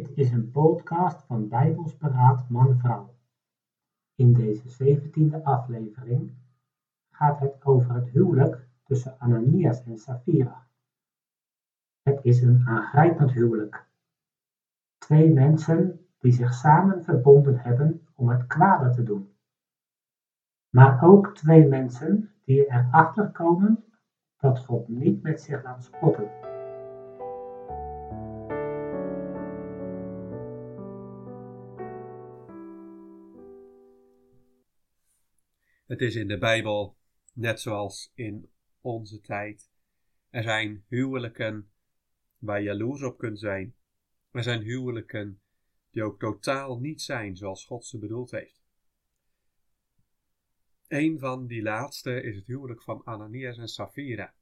Dit is een podcast van Bijbels Beraad Man-Vrouw. In deze zeventiende aflevering gaat het over het huwelijk tussen Ananias en Safira. Het is een aangrijpend huwelijk. Twee mensen die zich samen verbonden hebben om het kwade te doen. Maar ook twee mensen die erachter komen dat God niet met zich laat spotten. Het is in de Bijbel net zoals in onze tijd. Er zijn huwelijken waar je jaloers op kunt zijn. Er zijn huwelijken die ook totaal niet zijn zoals God ze bedoeld heeft. Een van die laatste is het huwelijk van Ananias en Safira.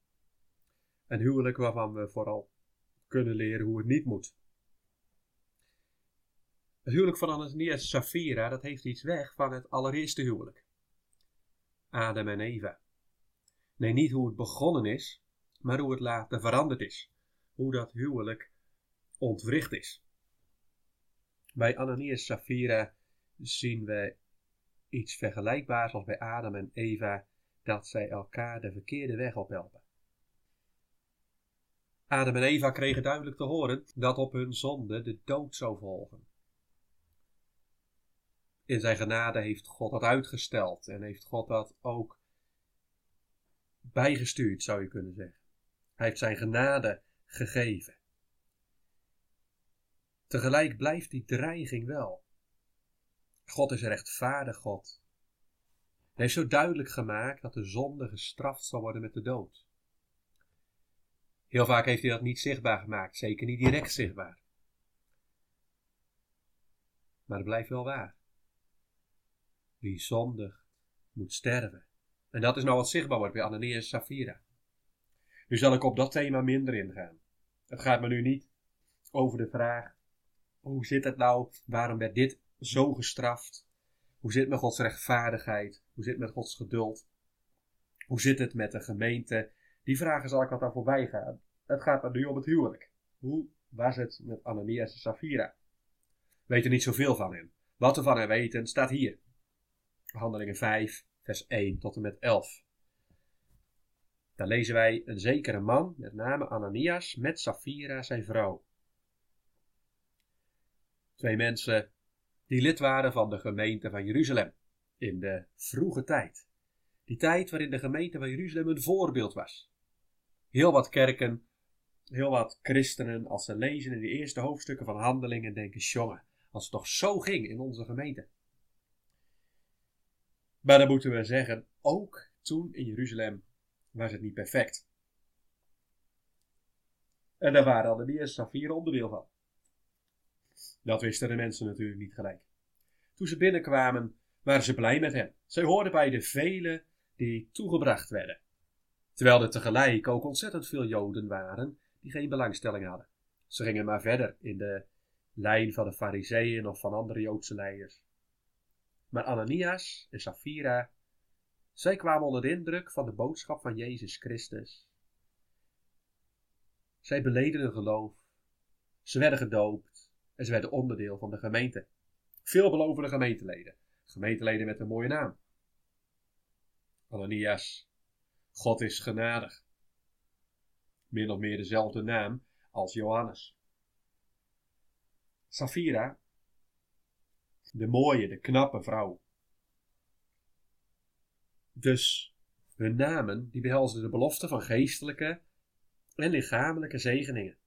Een huwelijk waarvan we vooral kunnen leren hoe het niet moet. Het huwelijk van Ananias en Safira, dat heeft iets weg van het allereerste huwelijk. Adam en Eva. Nee, niet hoe het begonnen is, maar hoe het later veranderd is. Hoe dat huwelijk ontwricht is. Bij Ananias Safira zien we iets vergelijkbaars als bij Adam en Eva, dat zij elkaar de verkeerde weg ophelpen. Adam en Eva kregen duidelijk te horen dat op hun zonde de dood zou volgen. In zijn genade heeft God dat uitgesteld en heeft God dat ook bijgestuurd, zou je kunnen zeggen. Hij heeft zijn genade gegeven. Tegelijk blijft die dreiging wel. God is rechtvaardig God. Hij heeft zo duidelijk gemaakt dat de zonde gestraft zal worden met de dood. Heel vaak heeft hij dat niet zichtbaar gemaakt, zeker niet direct zichtbaar. Maar het blijft wel waar. Wie moet sterven. En dat is nou wat zichtbaar wordt bij Ananias en Safira. Nu zal ik op dat thema minder ingaan. Het gaat me nu niet over de vraag: hoe zit het nou? Waarom werd dit zo gestraft? Hoe zit met Gods rechtvaardigheid? Hoe zit het met Gods geduld? Hoe zit het met de gemeente? Die vragen zal ik wat aan voorbij gaan. Het gaat me nu om het huwelijk. Hoe was het met Ananias en Safira? We weten niet zoveel van hen. Wat we van hen weten staat hier. Handelingen 5, vers 1 tot en met 11. Daar lezen wij een zekere man, met name Ananias, met Safira zijn vrouw. Twee mensen die lid waren van de gemeente van Jeruzalem in de vroege tijd. Die tijd waarin de gemeente van Jeruzalem een voorbeeld was. Heel wat kerken, heel wat christenen, als ze lezen in de eerste hoofdstukken van Handelingen, denken: jongen, als het toch zo ging in onze gemeente. Maar dan moeten we zeggen, ook toen in Jeruzalem was het niet perfect. En daar waren de eerste vier onderdeel van. Dat wisten de mensen natuurlijk niet gelijk. Toen ze binnenkwamen, waren ze blij met hem. Zij hoorden bij de velen die toegebracht werden. Terwijl er tegelijk ook ontzettend veel Joden waren die geen belangstelling hadden. Ze gingen maar verder in de lijn van de Fariseeën of van andere Joodse leiders. Maar Ananias en Safira, zij kwamen onder de indruk van de boodschap van Jezus Christus. Zij beleden hun geloof. Ze werden gedoopt en ze werden onderdeel van de gemeente. Veelbelovende gemeenteleden. Gemeenteleden met een mooie naam. Ananias, God is genadig. Min of meer dezelfde naam als Johannes. Safira, de mooie, de knappe vrouw. Dus hun namen die behelzen de belofte van geestelijke en lichamelijke zegeningen.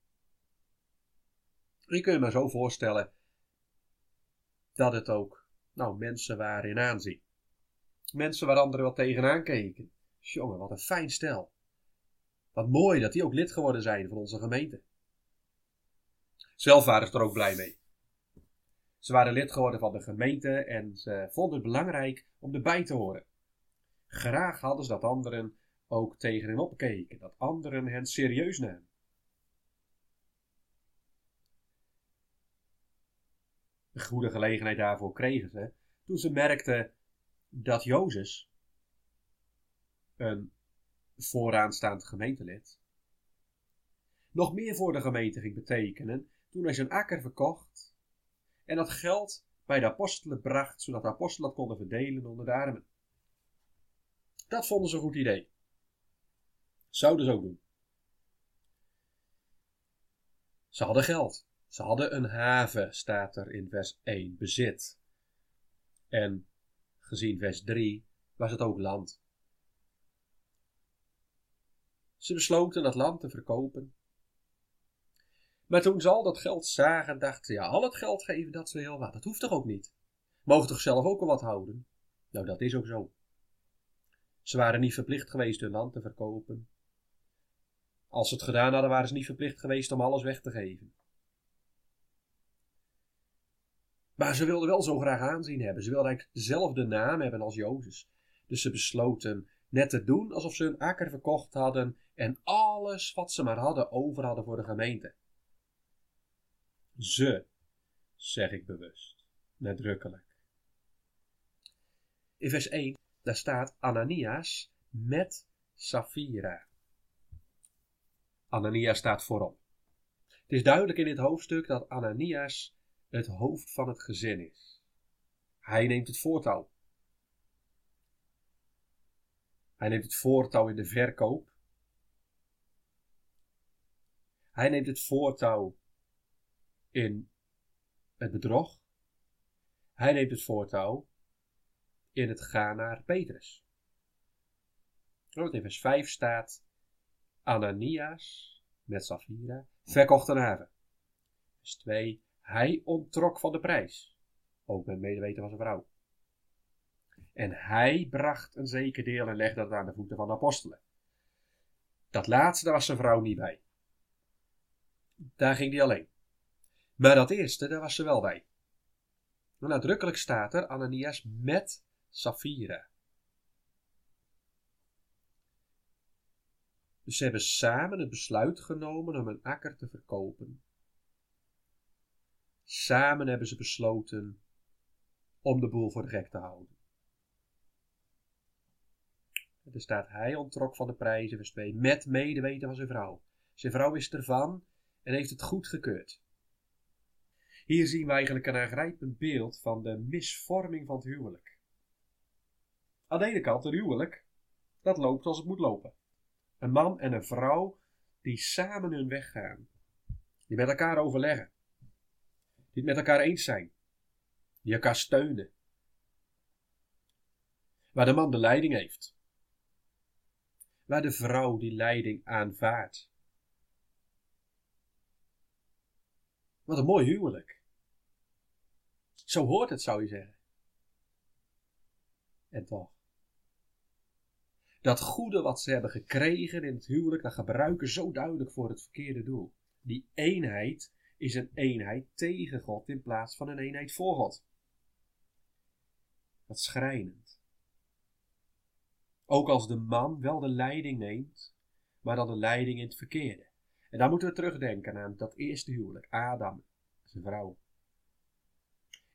Je kunt je maar zo voorstellen dat het ook nou, mensen waren in aanzien. Mensen waar anderen wel tegenaan keken. Jongen, wat een fijn stel. Wat mooi dat die ook lid geworden zijn van onze gemeente. Zelf waren ze er ook blij mee. Ze waren lid geworden van de gemeente en ze vonden het belangrijk om erbij te horen. Graag hadden ze dat anderen ook tegen hen opkeken, dat anderen hen serieus namen. Een goede gelegenheid daarvoor kregen ze toen ze merkten dat Jozef, een vooraanstaand gemeentelid, nog meer voor de gemeente ging betekenen toen hij zijn akker verkocht en dat geld bij de apostelen bracht, zodat de apostelen dat konden verdelen onder de armen. Dat vonden ze een goed idee. Zouden ze ook doen. Ze hadden geld. Ze hadden een haven, staat er in vers 1, bezit. En gezien vers 3 was het ook land. Ze besloten dat land te verkopen. Maar toen ze al dat geld zagen, dachten ze, ja, al het geld geven, dat is heel wat. Dat hoeft toch ook niet? Mogen toch zelf ook wel wat houden? Nou, dat is ook zo. Ze waren niet verplicht geweest hun land te verkopen. Als ze het gedaan hadden, waren ze niet verplicht geweest om alles weg te geven. Maar ze wilden wel zo graag aanzien hebben. Ze wilden eigenlijk dezelfde naam hebben als Jozef. Dus ze besloten net te doen alsof ze hun akker verkocht hadden en alles wat ze maar hadden over hadden voor de gemeente. Ze, zeg ik bewust, nadrukkelijk. In vers 1, daar staat Ananias met Safira. Ananias staat voorop. Het is duidelijk in dit hoofdstuk dat Ananias het hoofd van het gezin is. Hij neemt het voortouw. Hij neemt het voortouw in de verkoop. Hij neemt het voortouw in het bedrog. Hij neemt het voortouw in het gaan naar Petrus. In vers 5 staat: Ananias met Safira verkocht een haven. Vers 2: Hij ontrok van de prijs, ook met medeweten van zijn vrouw. En hij bracht een zeker deel en legde dat aan de voeten van de apostelen. Dat laatste, daar was zijn vrouw niet bij. Daar ging hij alleen. Maar dat eerste, daar was ze wel bij. Maar nadrukkelijk staat er Ananias met Safira. Dus ze hebben samen het besluit genomen om een akker te verkopen. Samen hebben ze besloten om de boel voor de gek te houden. Er staat hij ontrok van de prijzen, vers 2, met medeweten van zijn vrouw. Zijn vrouw wist ervan en heeft het goed gekeurd. Hier zien we eigenlijk een aangrijpend beeld van de misvorming van het huwelijk. Aan de ene kant, een huwelijk, dat loopt als het moet lopen. Een man en een vrouw die samen hun weg gaan. Die met elkaar overleggen. Die het met elkaar eens zijn. Die elkaar steunen. Waar de man de leiding heeft. Waar de vrouw die leiding aanvaardt. Wat een mooi huwelijk. Zo hoort het, zou je zeggen. En toch. Dat goede wat ze hebben gekregen in het huwelijk, dat gebruiken zo duidelijk voor het verkeerde doel. Die eenheid is een eenheid tegen God in plaats van een eenheid voor God. Dat schrijnend. Ook als de man wel de leiding neemt, maar dan de leiding in het verkeerde. En dan moeten we terugdenken aan dat eerste huwelijk, Adam, zijn vrouw.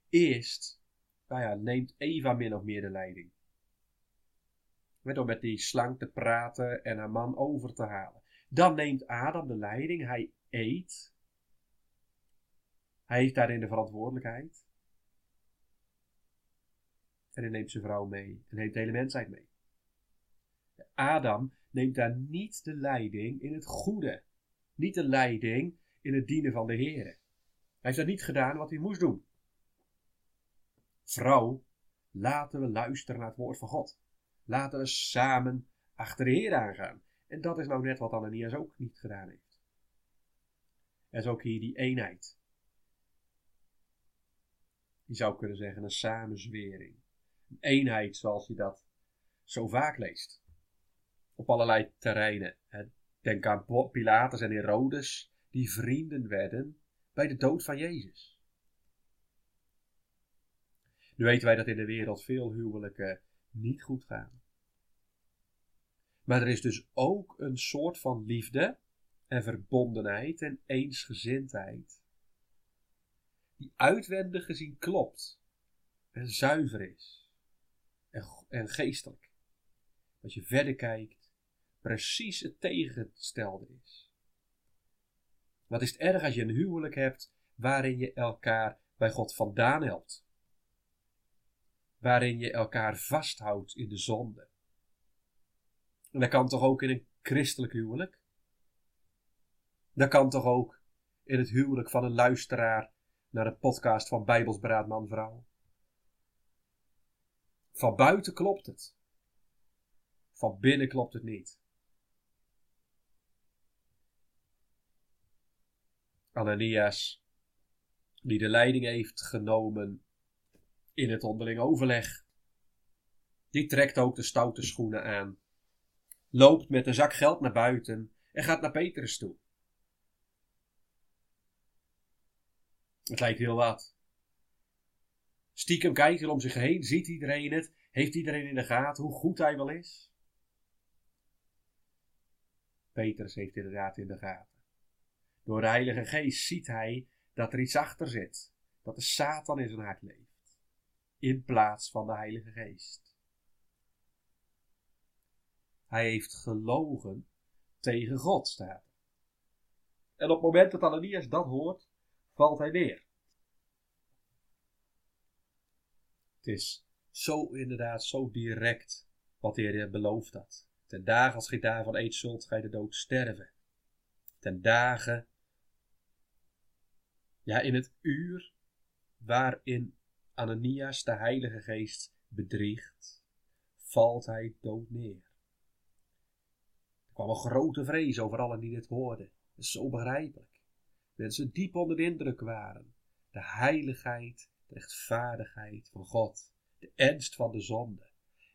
Eerst nou ja, neemt Eva min of meer de leiding. Door met die slang te praten en haar man over te halen. Dan neemt Adam de leiding, hij eet. Hij heeft daarin de verantwoordelijkheid. En hij neemt zijn vrouw mee en neemt de hele mensheid mee. Adam neemt daar niet de leiding in het goede. Niet de leiding in het dienen van de Heer. Hij heeft dat niet gedaan wat hij moest doen. Vrouw, laten we luisteren naar het woord van God. Laten we samen achter de Heer aangaan. En dat is nou net wat Ananias ook niet gedaan heeft. Er is ook hier die eenheid. Je zou kunnen zeggen een samenzwering. Een eenheid zoals je dat zo vaak leest. Op allerlei terreinen. Denk aan Pilatus en Herodes, die vrienden werden bij de dood van Jezus. Nu weten wij dat in de wereld veel huwelijken niet goed gaan. Maar er is dus ook een soort van liefde en verbondenheid en eensgezindheid. Die uitwendig gezien klopt en zuiver is en, en geestelijk. Als je verder kijkt, precies het tegenstelde is. Wat is het erg als je een huwelijk hebt waarin je elkaar bij God vandaan helpt? Waarin je elkaar vasthoudt in de zonde. En dat kan toch ook in een christelijk huwelijk? Dat kan toch ook in het huwelijk van een luisteraar naar de podcast van Bijbelsberaad Man-Vrouw? Van buiten klopt het. Van binnen klopt het niet. Ananias, die de leiding heeft genomen in het onderling overleg, die trekt ook de stoute schoenen aan, loopt met een zak geld naar buiten en gaat naar Petrus toe. Het lijkt heel wat. Stiekem kijkt hij om zich heen, ziet iedereen het, heeft iedereen in de gaten hoe goed hij wel is. Petrus heeft inderdaad in de gaten. Door de Heilige Geest ziet hij dat er iets achter zit. Dat de Satan in zijn hart leeft. In plaats van de Heilige Geest. Hij heeft gelogen tegen God, staat En op het moment dat Ananias dat hoort, valt hij neer. Het is zo inderdaad, zo direct wat de Heer beloofd had. Ten dagen als gij daarvan eet zult, gij de dood sterven. Ten dagen, ja in het uur waarin Ananias de Heilige Geest bedriegt, valt hij dood neer. Er kwam een grote vrees over allen die dit hoorden. Dat is zo begrijpelijk. Mensen diep onder de indruk waren. De heiligheid, de rechtvaardigheid van God. De ernst van de zonde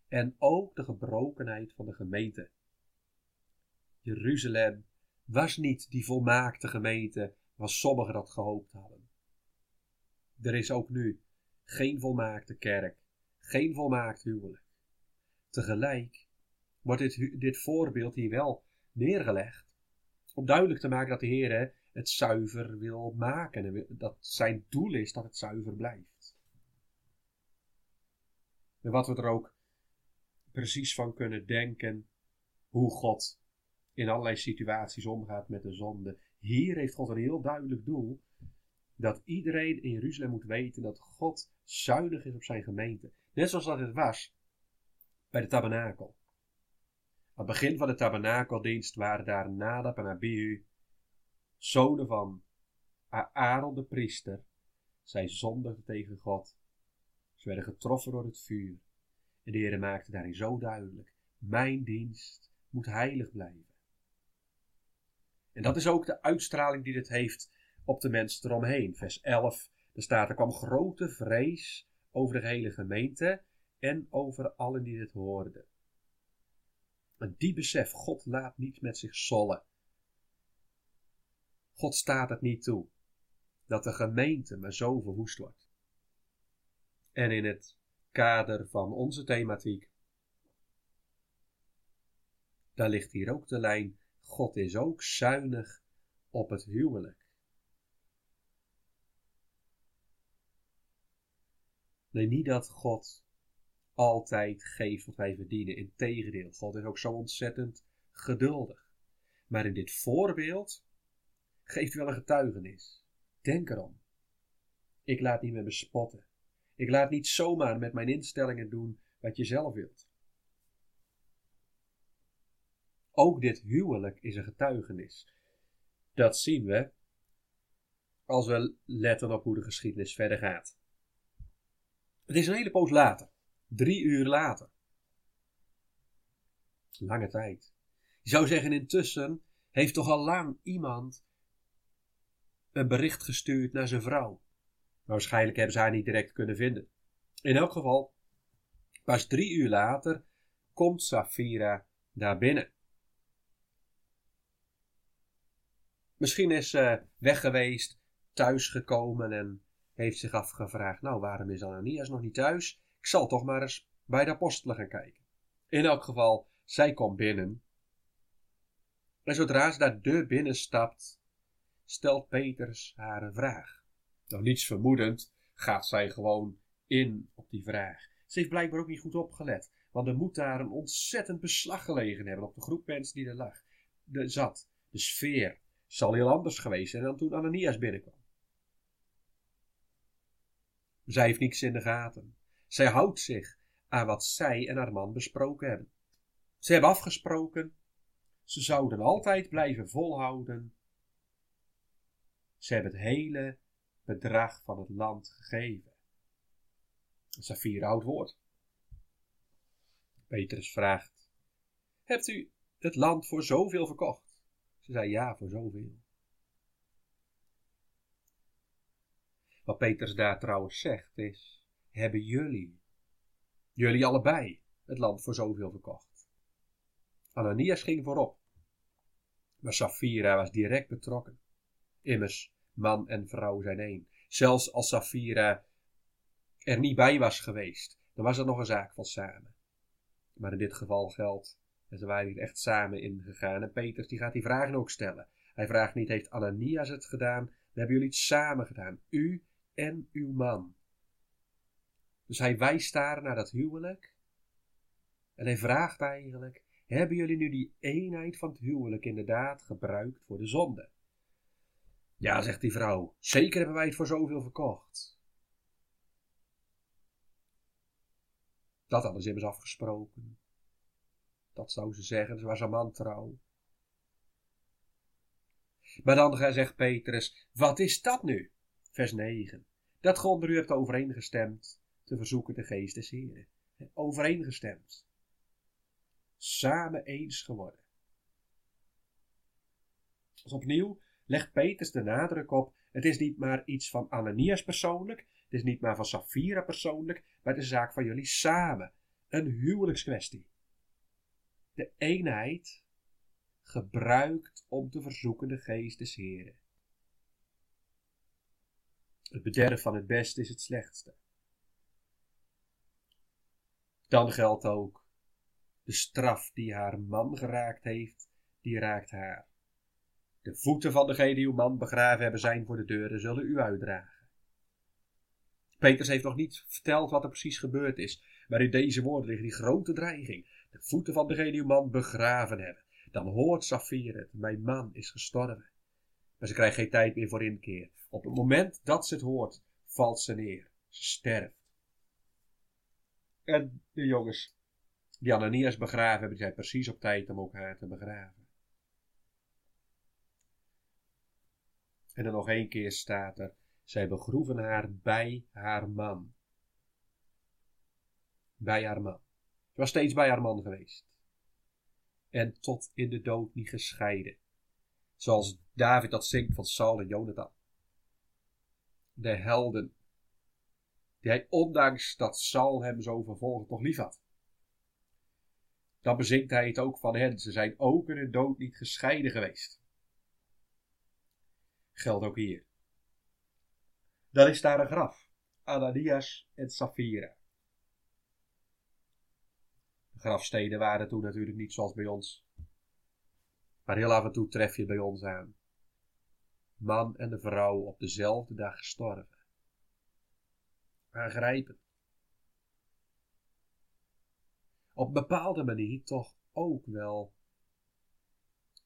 en ook de gebrokenheid van de gemeente. Jeruzalem was niet die volmaakte gemeente waar sommigen dat gehoopt hadden. Er is ook nu geen volmaakte kerk, geen volmaakt huwelijk. Tegelijk wordt dit, dit voorbeeld hier wel neergelegd om duidelijk te maken dat de Heer het zuiver wil maken en dat zijn doel is dat het zuiver blijft. En wat we er ook precies van kunnen denken hoe God in allerlei situaties omgaat met de zonde. Hier heeft God een heel duidelijk doel. Dat iedereen in Jeruzalem moet weten dat God zuinig is op zijn gemeente. Net zoals dat het was bij de tabernakel. Aan het begin van de tabernakeldienst waren daar Nadab en Abihu, zonen van Aaron de priester. Zij zondigden tegen God. Ze werden getroffen door het vuur. En de Heer maakte daarin zo duidelijk: Mijn dienst moet heilig blijven. En dat is ook de uitstraling die dit heeft op de mensen eromheen. Vers 11, daar staat: Er kwam grote vrees over de hele gemeente en over allen die dit hoorden. En die besef, God laat niet met zich sollen. God staat het niet toe dat de gemeente maar zo verwoest wordt. En in het kader van onze thematiek. Daar ligt hier ook de lijn. God is ook zuinig op het huwelijk. Nee, niet dat God altijd geeft wat wij verdienen. Integendeel, God is ook zo ontzettend geduldig. Maar in dit voorbeeld geeft hij wel een getuigenis. Denk erom. Ik laat niet meer bespotten. Ik laat niet zomaar met mijn instellingen doen wat je zelf wilt. Ook dit huwelijk is een getuigenis. Dat zien we als we letten op hoe de geschiedenis verder gaat. Het is een hele poos later, drie uur later. Lange tijd. Je zou zeggen, intussen heeft toch al lang iemand een bericht gestuurd naar zijn vrouw. Waarschijnlijk hebben ze haar niet direct kunnen vinden. In elk geval, pas drie uur later komt Safira daar binnen. Misschien is ze weg geweest, thuis gekomen en heeft zich afgevraagd: Nou, waarom is Ananias nog niet thuis? Ik zal toch maar eens bij de apostelen gaan kijken. In elk geval, zij komt binnen. En zodra ze daar de binnen stapt, stelt Peters haar een vraag. Nou, niets vermoedend gaat zij gewoon in op die vraag. Ze heeft blijkbaar ook niet goed opgelet, want er moet daar een ontzettend beslag gelegen hebben op de groep mensen die er lag. De, zat. De sfeer. Zal heel anders geweest zijn dan toen Ananias binnenkwam. Zij heeft niks in de gaten. Zij houdt zich aan wat zij en haar man besproken hebben. Ze hebben afgesproken, ze zouden altijd blijven volhouden. Ze hebben het hele bedrag van het land gegeven. Safira oud woord. Petrus vraagt: Hebt u het land voor zoveel verkocht? Ze zei ja, voor zoveel. Wat Petrus daar trouwens zegt is: Hebben jullie, jullie allebei, het land voor zoveel verkocht? Ananias ging voorop, maar Safira was direct betrokken. Immers, man en vrouw zijn één. Zelfs als Safira er niet bij was geweest, dan was er nog een zaak van samen. Maar in dit geval geldt, en ze waren niet echt samen ingegaan. En Peters die gaat die vragen ook stellen. Hij vraagt niet, heeft Ananias het gedaan? Dan hebben jullie het samen gedaan. U en uw man. Dus hij wijst daar naar dat huwelijk. En hij vraagt eigenlijk, hebben jullie nu die eenheid van het huwelijk inderdaad gebruikt voor de zonde? Ja, zegt die vrouw, zeker hebben wij het voor zoveel verkocht. Dat hadden ze immers afgesproken. Dat zou ze zeggen, ze was een man trouw. Maar dan zegt Petrus, wat is dat nu? Vers 9. Dat God u hebt overeengestemd te verzoeken de geest des Heren. Overeengestemd. Samen eens geworden. Dus opnieuw legt Petrus de nadruk op, het is niet maar iets van Ananias persoonlijk, het is niet maar van Safira persoonlijk, maar het is een zaak van jullie samen. Een huwelijkskwestie. De eenheid gebruikt om te verzoeken de geest des Heren. Het bederf van het beste is het slechtste. Dan geldt ook, de straf die haar man geraakt heeft, die raakt haar. De voeten van degene die uw man begraven hebben zijn voor de deuren, zullen u uitdragen. Peters heeft nog niet verteld wat er precies gebeurd is, maar in deze woorden ligt die grote dreiging. De voeten van degene die uw man begraven hebben. Dan hoort Safir het, mijn man is gestorven. Maar ze krijgt geen tijd meer voor inkeer. Op het moment dat ze het hoort, valt ze neer. Ze sterft. En de jongens die Ananias begraven hebben, zijn precies op tijd om ook haar te begraven. En dan nog één keer staat er, zij begroeven haar bij haar man. Bij haar man. Ze was steeds bij haar man geweest. En tot in de dood niet gescheiden. Zoals David dat zingt van Saul en Jonathan. De helden. Die hij ondanks dat Saul hem zo vervolgd toch lief had. Dan bezinkt hij het ook van hen. Ze zijn ook in de dood niet gescheiden geweest. Geldt ook hier. Dan is daar een graf. Ananias en Safira. De grafsteden waren toen natuurlijk niet zoals bij ons. Maar heel af en toe tref je bij ons aan. Man en de vrouw op dezelfde dag gestorven. Aangrijpend. Op een bepaalde manier toch ook wel,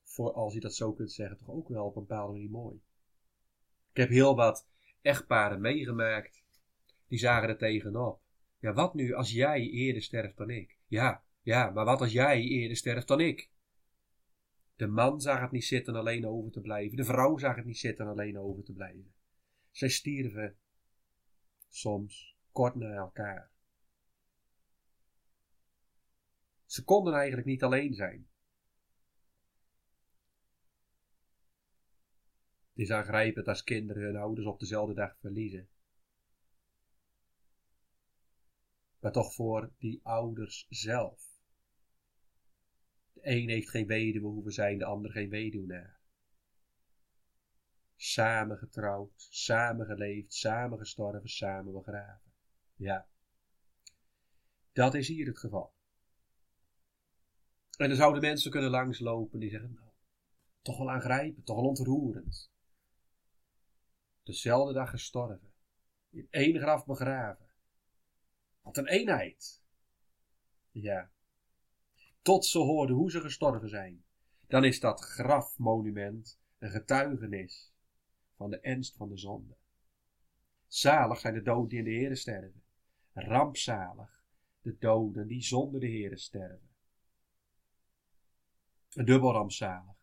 voor als je dat zo kunt zeggen, toch ook wel op een bepaalde manier mooi. Ik heb heel wat echtparen meegemaakt, die zagen er tegenop. Ja, wat nu als jij eerder sterft dan ik? Ja, ja, maar wat als jij eerder sterft dan ik? De man zag het niet zitten alleen over te blijven. De vrouw zag het niet zitten alleen over te blijven. Zij stierven soms kort na elkaar. Ze konden eigenlijk niet alleen zijn. Het is aangrijpend als kinderen hun ouders op dezelfde dag verliezen. Maar toch voor die ouders zelf een heeft geen weduwe hoeven zijn, de ander geen weduwnaar. Samen getrouwd, samen geleefd, samen gestorven, samen begraven. Ja, dat is hier het geval. En dan zouden mensen kunnen langslopen die zeggen, nou, toch wel aangrijpend, toch wel ontroerend. Dezelfde dag gestorven, in één graf begraven. Wat een eenheid. Ja, tot ze hoorden hoe ze gestorven zijn. Dan is dat grafmonument een getuigenis van de ernst van de zonde. Zalig zijn de doden die in de Heere sterven. Rampzalig de doden die zonder de Heere sterven. Een dubbel rampzalig.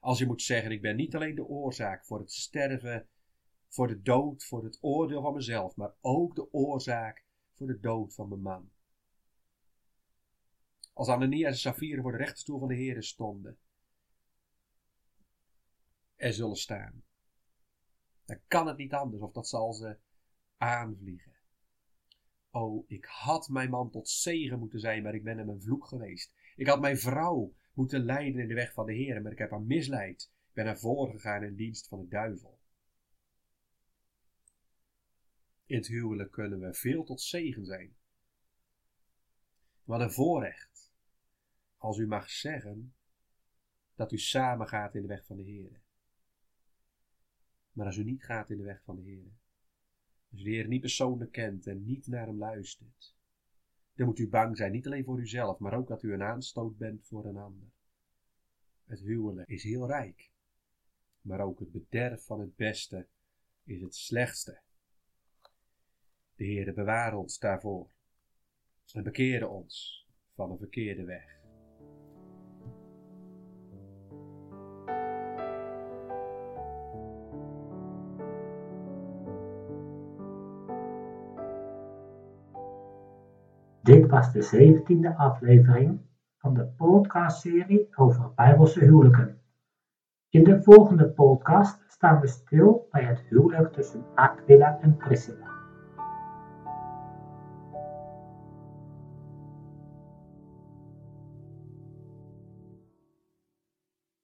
Als je moet zeggen, ik ben niet alleen de oorzaak voor het sterven, voor de dood, voor het oordeel van mezelf, maar ook de oorzaak voor de dood van mijn man. Als Ananias en Safira voor de rechterstoel van de Heere stonden, er zullen staan. Dan kan het niet anders, of dat zal ze aanvliegen. Oh, ik had mijn man tot zegen moeten zijn, maar ik ben hem een vloek geweest. Ik had mijn vrouw moeten leiden in de weg van de Heer, maar ik heb haar misleid. Ik ben haar voorgegaan in dienst van de duivel. In het huwelijk kunnen we veel tot zegen zijn. Wat een voorrecht, als u mag zeggen dat u samen gaat in de weg van de Heer. Maar als u niet gaat in de weg van de Heer, als u de Heer niet persoonlijk kent en niet naar hem luistert, dan moet u bang zijn, niet alleen voor uzelf, maar ook dat u een aanstoot bent voor een ander. Het huwelijk is heel rijk, maar ook het bederf van het beste is het slechtste. De Heer bewaar ons daarvoor en bekeerde ons van een verkeerde weg. Dit was de zeventiende aflevering van de podcastserie over Bijbelse huwelijken. In de volgende podcast staan we stil bij het huwelijk tussen Aquila en Priscilla.